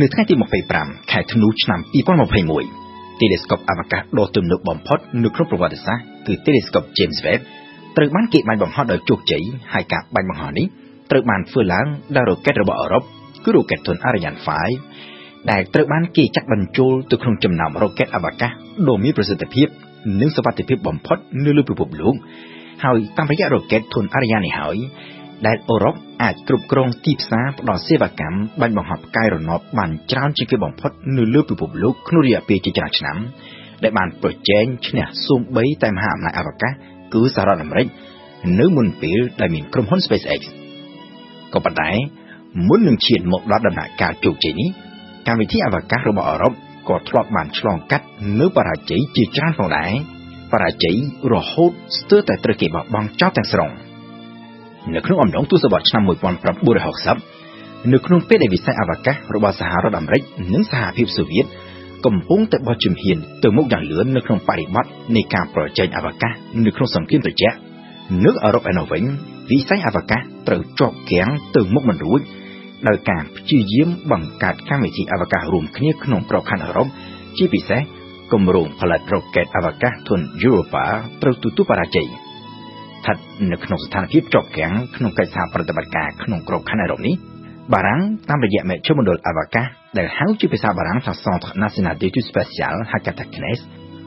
នៅថ្ងៃទី25ខែធ្នូឆ្នាំ2021 Telescope អវកាសដ៏ទំនើបបំផុតនៅក្នុងប្រវត្តិសាស្ត្រគឺ Telescope James Webb ត្រូវបានគេបាញ់បង្ហោះដោយជោគជ័យហើយការបាញ់បង្ហោះនេះត្រូវបានធ្វើឡើងដោយរ៉ុកេតរបស់អឺរ៉ុបគឺរ៉ុកេតធុន Ariane 5ដែលត្រូវបានគេចាក់បញ្ចូលទៅក្នុងចំណោមរ៉ុកេតអវកាសដ៏មានប្រសិទ្ធភាពនិងសុវត្ថិភាពបំផុតនៅលើពិភពលោកហើយតាមរយៈរ៉ុកេតធុន Ariane នេះហើយ ដែលអឺរ៉ុបអាចគ្រប់គ្រងទីផ្សារផ្ដល់សេវាកម្មបាញ់បង្ហោះផ្កាយរណបបានច្រើនជាងគេបំផុតនៅលើពិភពលោកក្នុងរយៈពេលជាច្រើនឆ្នាំ ដែលបានប្រជែងឈ្នះសូម្បីតែមហាអំណាចអវកាសគឺសហរដ្ឋអាមេរិកនៅមុនពេលដែលមានក្រុមហ៊ុន SpaceX ក៏ប៉ុន្តែមុននឹងឈានមកដល់ដំណាក់កាលជោគជ័យនេះកម្មវិធីអវកាសរបស់អឺរ៉ុបក៏ធ្លាប់បានឆ្លងកាត់នៅបរាជ័យជាច្រើនផងដែរបរាជ័យរហូតស្ទើរតែត្រូវគេបោះបង់ចោលទាំងស្រុង នៅក្នុងអំឡុងទសវត្សរ៍ឆ្នាំ1960នៅក្នុងពេលដែលវិស័យអវកាសរបស់សហរដ្ឋអាមេរិកនិងសហភាពសូវៀតកំពុងតែបោះជំហានទៅមុខយ៉ាងលឿននៅក្នុងបរិបទនៃការប្រជែងអវកាសនៅក្នុងសង្គ្រាមត្រជាក់នៅអឺរ៉ុបឯណោះវិញវិស័យអវកាសត្រូវជាប់គាំងទៅមុខមិនរួចដោយការព្យាយាមបង្កើតកម្មវិធីអវកាសរួមគ្នាក្នុងក្របខ័ណ្ឌអឺរ៉ុបជាពិសេសគម្រោងផលិតរ៉ុកកែតអវកាសធុន Europa ត្រូវទទួលបរាជ័យ ស្ថិតនៅក្នុងស្ថានភាពជាប់គាំងក្នុងកិច្ចសហប្រតិបត្តិការក្នុងក្របខ័ណ្ឌអឺរ៉ុបនេះបារាំងតាមរយៈមជ្ឈមណ្ឌលអវកាសដែលហៅជាភាសាបារាំងថា Centre National d'Études Spatiales ហៅកាត់ថា CNES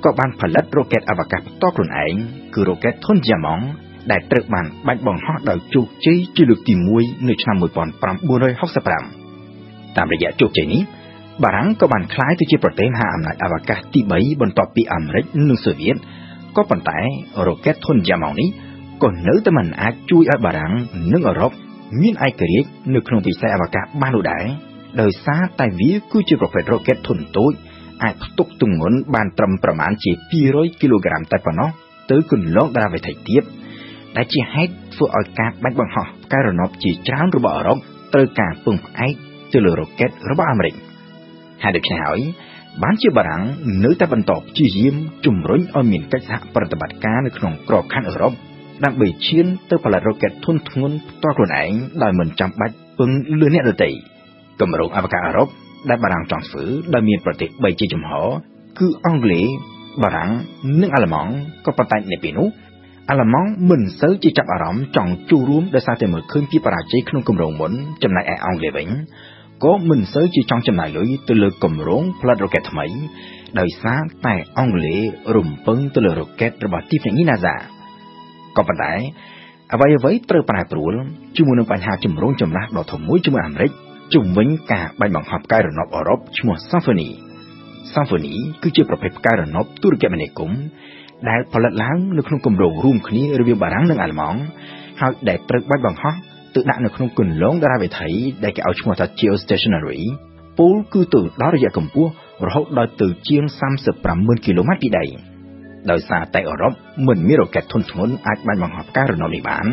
ក៏បានផលិតរ៉ុកកែតអវកាសផ្ទាល់ខ្លួនឯងគឺរ៉ុកកែតធុន Diamond ដែលត្រូវបានបាញ់បង្ហោះដោយជោគជ័យជាលើកទី1នៅឆ្នាំ1965តាមរយៈជោគជ័យនេះបារាំងក៏បានក្លាយទៅជាប្រទេសមហាអំណាចអវកាសទី3បន្ទាប់ពីអាមេរិកនិងសូវៀតក៏ប៉ុន្តែរ៉ុកែតធុន Diamond នេះ ក៏នៅតែមិនអាចជួយឲ្យបារាំងនិងអឺរ៉ុបមានឯករាជ្យនៅក្នុងវិស័យអវកាសបាននោះដែរដោយសារតែវាគឺជាប្រភេទរ៉ុកែតធុនតូចអាចផ្ទុកទម្ងន់បានត្រឹមប្រមាណជា200គីឡូក្រាមតែប៉ុណ្ណោះទៅគន្លងតារាវត្ថិទៀតដែលជាហេតុធ្វើឲ្យការបាញ់បង្ហោះផ្កាយរណបជាច្រើនរបស់អឺរ៉ុបត្រូវការពឹងផ្អែកទៅលើរ៉ុកែតរបស់អាមេរិកហើយដូច្នេះហើយបានជាបារាំងនៅតែបន្តព្យាយាមជំរុញឲ្យមានកិច្ចសហប្រតិបត្តិការនៅក្នុងក្របខ័ណ្ឌអឺរ៉ុប ដើម្បីឈានទៅផលិតរ៉ុកែតធុនធ្ងន់ផ្ទាល់ខ្លួនឯងដោយមិនចាំបាច់ពឹងលើអ្នកដទៃគម្រោងអវកាសអឺរ៉ុបដែលបារាំងចង់ធ្វើដែលមានប្រទេស3ជាចំហគឺអង់គ្លេសបារាំងនិងអាល្លឺម៉ង់ក៏ប៉ុន្តែនៅពេលនោះអាល្លឺម៉ង់មិនសូវជាចាប់អារម្មណ៍ចង់ចូលរួមដោយសារតែមើលឃើញពីបរាជ័យក្នុងគម្រោងមុនចំណែកឯអង់គ្លេសវិញក៏មិនសូវជាចង់ចំណាយលុយទៅលើគម្រោងផលិតរ៉ុកែតថ្មីដោយសារតែអង់គ្លេសរំពឹងទៅលើរ៉ុកែតរបស់ទីភ្នាក់ងារ NASA ក៏ប៉ុន្តែអ្វីអ្វីត្រូវប្រែប្រួលជាមួយនឹងបញ្ហាជំរងចម្រាស់ដ៏ធំមួយជាមួយអាមេរិកជំវិញការបាញ់បង្ហោះផ្កាយរណបអឺរ៉ុបឈ្មោះ Symphony Symphony គឺជាប្រភេទផ្កាយរណបទូរគមនាគមន៍ដែលផលិតឡើងនៅក្នុងគម្រោងរួមគ្នារវាងបារាំងនិងអាល្លឺម៉ង់ហើយដែលត្រូវបាញ់បង្ហោះទៅដាក់នៅក្នុងគន្លងតារាវិថីដែលគេឲ្យឈ្មោះថា geostationary ពូលគឺទៅដល់រយៈកម្ពស់រហូតដល់ទៅជាង350,000គីឡូម៉ែត្រពីដី ដោយសារតែអឺរ៉ុបមិនមានរ៉ុកែតធុនធ្ងន់អាចបាញ់បង្ហោះផ្កាយរណបនេះបាន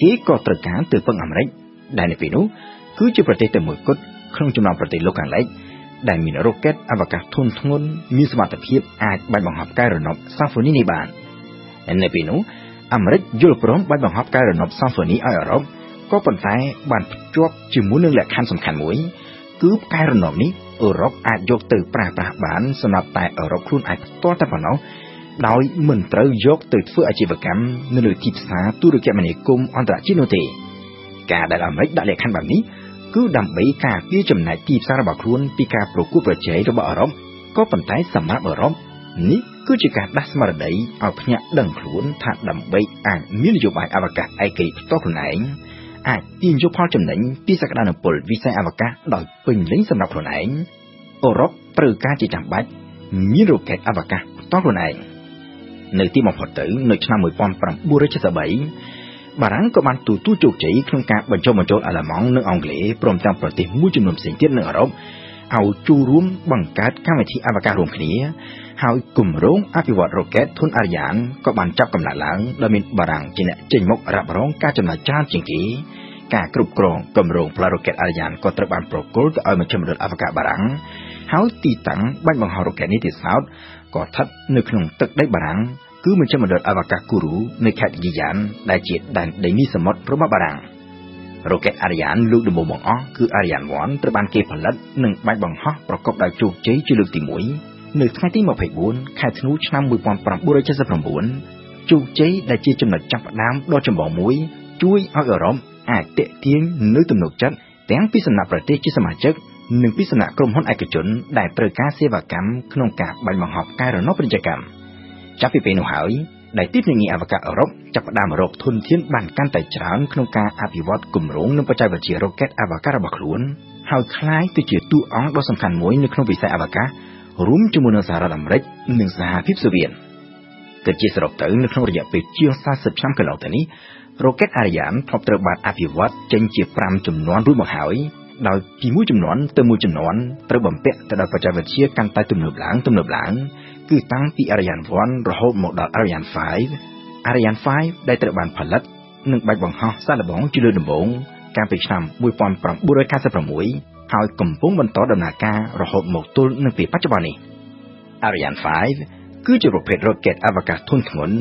គេក៏ត្រូវការទៅពឹងអាមេរិកដែលនៅពេលនោះគឺជាប្រទេសតែមួយគត់ក្នុងចំណោមប្រទេសលោកខាងលិចដែលមានរ៉ុកែតអវកាសធុនធ្ងន់មានសមត្ថភាពអាចបាញ់បង្ហោះផ្កាយរណបសាហ្វូនីនេះបាននៅពេលនោះអាមេរិកយល់ព្រមបាញ់បង្ហោះផ្កាយរណបសាហ្វូនីឲ្យអឺរ៉ុបក៏ប៉ុន្តែបានភ្ជាប់ជាមួយនឹងលក្ខខណ្ឌសំខាន់មួយគឺផ្កាយរណបនេះអឺរ៉ុបអាចយកទៅប្រើប្រាស់បានសម្រាប់តែអឺរ៉ុបខ្លួនឯងផ្ទាល់តែប៉ុណ្ណោះ ដោយមិនត្រូវយកទៅធ្វើអាជីវកម្មនៅលើទីផ្សារទូរគមនាគមន៍អន្តរជាតិនោះទេការដែលអាមេរិកដាក់លក្ខខណ្ឌបែបនេះគឺដើម្បីការពារចំណែកទីផ្សាររបស់ខ្លួនពីការប្រកួតប្រជែងរបស់អឺរ៉ុបក៏ប៉ុន្តែសម្រាប់អឺរ៉ុបនេះគឺជាការដាស់ស្មារតីឲ្យភ្នាក់ដឹងខ្លួនថាដើម្បីអាចមាននយោបាយអវកាសឯកឯងផ្ទាល់ខ្លួនឯងអាចទាញយកផលចំណេញពីសក្តានុពលវិស័យអវកាសដោយពេញលេញសម្រាប់ខ្លួនឯងអឺរ៉ុបត្រូវការជាចាំបាច់មានរ៉ុកែតអវកាសផ្ទាល់ខ្លួនឯង នៅទីបំផុតទៅនៅឆ្នាំ1973បារាំងក៏បានទទួលជោគជ័យក្នុងការបញ្ចុះបញ្ចូលអាល្លឺម៉ង់និងអង់គ្លេសព្រមទាំងប្រទេសមួយចំនួនផ្សេងទៀតនៅអឺរ៉ុបឲ្យចូលរួមបង្កើតកម្មវិធីអវកាសរួមគ្នាហើយគម្រោងអភិវឌ្ឍរ៉ុកែតធុនអារយ៉ានក៏បានចាប់កំណើតឡើងដោយមានបារាំងជាអ្នកចេញមុខរ៉ាប់រងការចំណាយច្រើនជាងគេការគ្រប់គ្រងគម្រោងផ្លារ៉ុកែតអារយ៉ានក៏ត្រូវបានប្រគល់ទៅឲ្យមជ្ឈមណ្ឌលអវកាសបារាំង ហើយទីតាំងបាញ់បង្ហោះរ៉ុកែតនេះទៀតសោតក៏ស្ថិតនៅក្នុងទឹកដីបារាំងគឺមជ្ឈមណ្ឌលអវកាសគូរូនៅខេត្តហ្គីយ៉ានដែលជាដែនដីនីសមុទ្ររបស់បារាំងរ៉ុកេត Ariane លើកដំបូងបង្អស់គឺ Ariane 1ត្រូវបានគេផលិតនិងបាញ់បង្ហោះប្រកបដោយជោគជ័យជាលើកទី1នៅថ្ងៃទី24ខែធ្នូឆ្នាំ1979ជោគជ័យដែលជាចំណុចចាប់ផ្ដើមដ៏ចម្បងមួយជួយឲ្យអឺរ៉ុបអាចតេទៀងនៅទំនុកចិត្តទាំងពីសំណាក់ប្រទេសជាសមាជិក និងពីសំណាក់ក្រុមហ៊ុនឯកជនដែលត្រូវការសេវាកម្មក្នុងការបាញ់បង្ហោះកែរណបពាណិជ្ជកម្មចាប់ពីពេលនោះហើយដែលទីភ្នាក់ងារអវកាសអឺរ៉ុបចាប់ផ្ដើមរកធនធានបានកាន់តែច្រើនក្នុងការអភិវឌ្ឍគម្រោងនិងបច្ចេកវិទ្យារ៉ុកេតអវកាសរបស់ខ្លួនហើយคล้ายទៅជាតួអង្គដ៏សំខាន់មួយនៅក្នុងវិស័យអវកាសរួមជាមួយនឹងសហរដ្ឋអាមេរិកនិងសហភាពសូវៀតគិតជាសរុបទៅនៅក្នុងរយៈពេលជាង40ឆ្នាំកន្លងទៅនេះរ៉ុកេតអារីយ៉ានធ្លាប់ត្រូវបានអភិវឌ្ឍចេញជា5ចំនួនរួចមកហើយ ដោយពីមួយចំនួនទៅមួយចំនួនត្រូវបំពាក់ទៅដោយបច្ចេកវិទ្យាកាន់តែទំនើបឡើងទំនើបឡើងគឺតាំងពី Ariane 1រហូតមកដល់ Ariane 5 Ariane 5ដែលត្រូវបានផលិតនិងបាច់បង្ហោះសាកល្បងជាលើដំបូងកាលពីឆ្នាំ1996ហើយកំពុងបន្តដំណើរការរហូតមកទល់នឹងពេលបច្ចុប្បន្ននេះ Ariane 5គឺជាប្រភេទ rocket អវកាសធុនធ្ងន់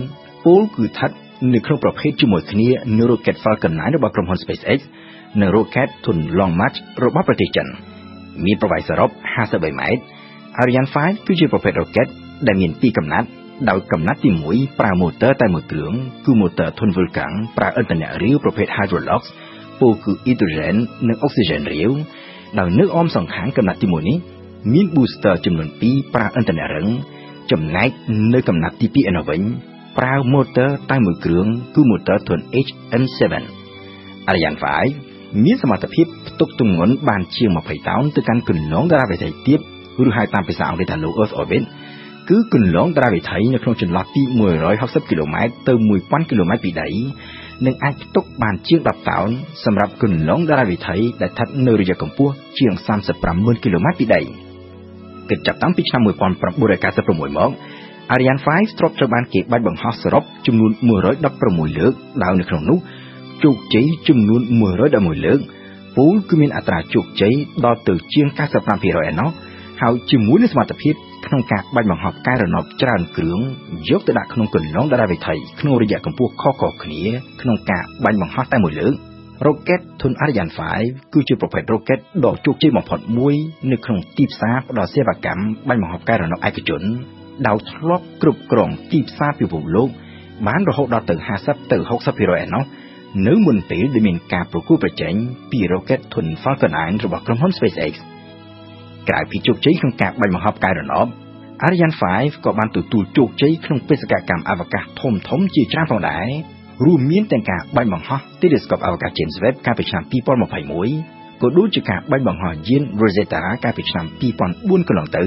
ពលគឺស្ថិតនៅក្នុងប្រភេទជាមួយគ្នានឹង rocket Falcon 9របស់ក្រុមហ៊ុន SpaceX និង rocket ធុន Long March របស់ប្រទេសចិនមានប្រវែងសរុប53ម៉ែត្រ Ariane 5គឺជាប្រភេទ rocket ដែលមានពីរកំណាត់ដោយកំណាត់ទី1ប្រើម៉ូទ័រតែមួយគ្រឿងគឺម៉ូទ័រធុនវុលកាំងប្រើឥន្ធនៈរាវប្រភេទ Hydrolox ពោលគឺអ៊ីដ្រូសែននិងអុកស៊ីហ្សែនរាវដោយនៅអមសងខាងកំណាត់ទី1នេះមាន booster ចំនួន2ប្រើឥន្ធនៈរឹងចំណែកនៅកំណាត់ទី2ឯណោះវិញប្រើម៉ូទ័រតែមួយគ្រឿងគឺម៉ូទ័រធុន HN7 Ariane 5 មានសមត្ថភាពផ្ទុកទម្ងន់បានជាង20តោនទៅកាន់គន្លងតារាវិថីទាបឬហៅតាមភាសាអង់គ្លេសថា low earth orbit គឺគន្លងតារាវិថីនៅក្នុងចន្លោះពី160គីឡូម៉ែត្រទៅ1000គីឡូម៉ែត្រពីដីនិងអាចផ្ទុកបានជាង10តោនសម្រាប់គន្លងតារាវិថីដែលស្ថិតនៅរយៈកម្ពស់ជាង350,000គីឡូម៉ែត្រពីដីគិតចាប់តាំងពីឆ្នាំ1996មក Ariane 5ទ្រព្យត្រូវបានគេបាច់បង្ហោះសរុបចំនួន116លើកដោយនៅក្នុងនោះ ជោគជ័យចំនួន111លើកពូលគឺមានអត្រាជោគជ័យដល់ទៅជាង95%ឯណោះហើយជាមួយនឹងសមត្ថភាពក្នុងការបាញ់បង្ហោះកែរណបច្រើនគ្រឿងយកទៅដាក់ក្នុងគន្លងតារាវិថីក្នុងរយៈកម្ពស់ខុសៗគ្នាក្នុងការបាញ់បង្ហោះតែមួយលើករ៉ុកេតធុន Ariane 5គឺជាប្រភេទរ៉ុកេតដ៏ជោគជ័យបំផុតមួយនៅក្នុងទីផ្សារផ្ដល់សេវាកម្មបាញ់បង្ហោះកែរណបឯកជនដោយធ្លាប់គ្រប់គ្រងទីផ្សារពិភពលោកបានរហូតដល់ទៅ50ទៅ60%ឯណោះ នៅមុនពេលដែលមានការប្រគួតប្រជែងពីរ៉ុកេតធុន Falcon 9របស់ក្រុមហ៊ុន SpaceX ក្រៅពីជោគជ័យក្នុងការបាញ់បង្ហោះកែរណប Ariane 5ក៏បានទទួលជោគជ័យក្នុងបេសកកម្មអវកាសធំធំជាច្រើនផងដែររួមមានទាំងការបាញ់បង្ហោះ Telescope អវកាស James Webb កាលពីឆ្នាំ2021ក៏ដូចជាការបាញ់បង្ហោះយាន Rosetta កាលពីឆ្នាំ2004កន្លងទៅ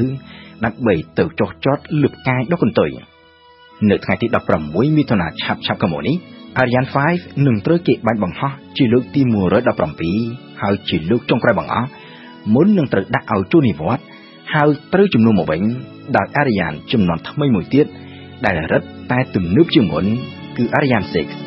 ដើម្បីទៅចុះចតលើផ្កាយដុកកន្ទុយនៅថ្ងៃទី16មិថុនាឆាប់ឆាប់កុំនេះ Ariane 5នឹងត្រូវគេបាញ់បង្ហោះជាលើកទី117ហើយជាលើកចុងក្រោយបង្អស់មុននឹងត្រូវដាក់ឲ្យចូលនិវត្តន៍ហើយត្រូវជំនួសមកវិញដោយ Ariane ចំនួនថ្មីមួយទៀតដែលរឹតតែទំនើបជាងមុនគឺ Ariane 6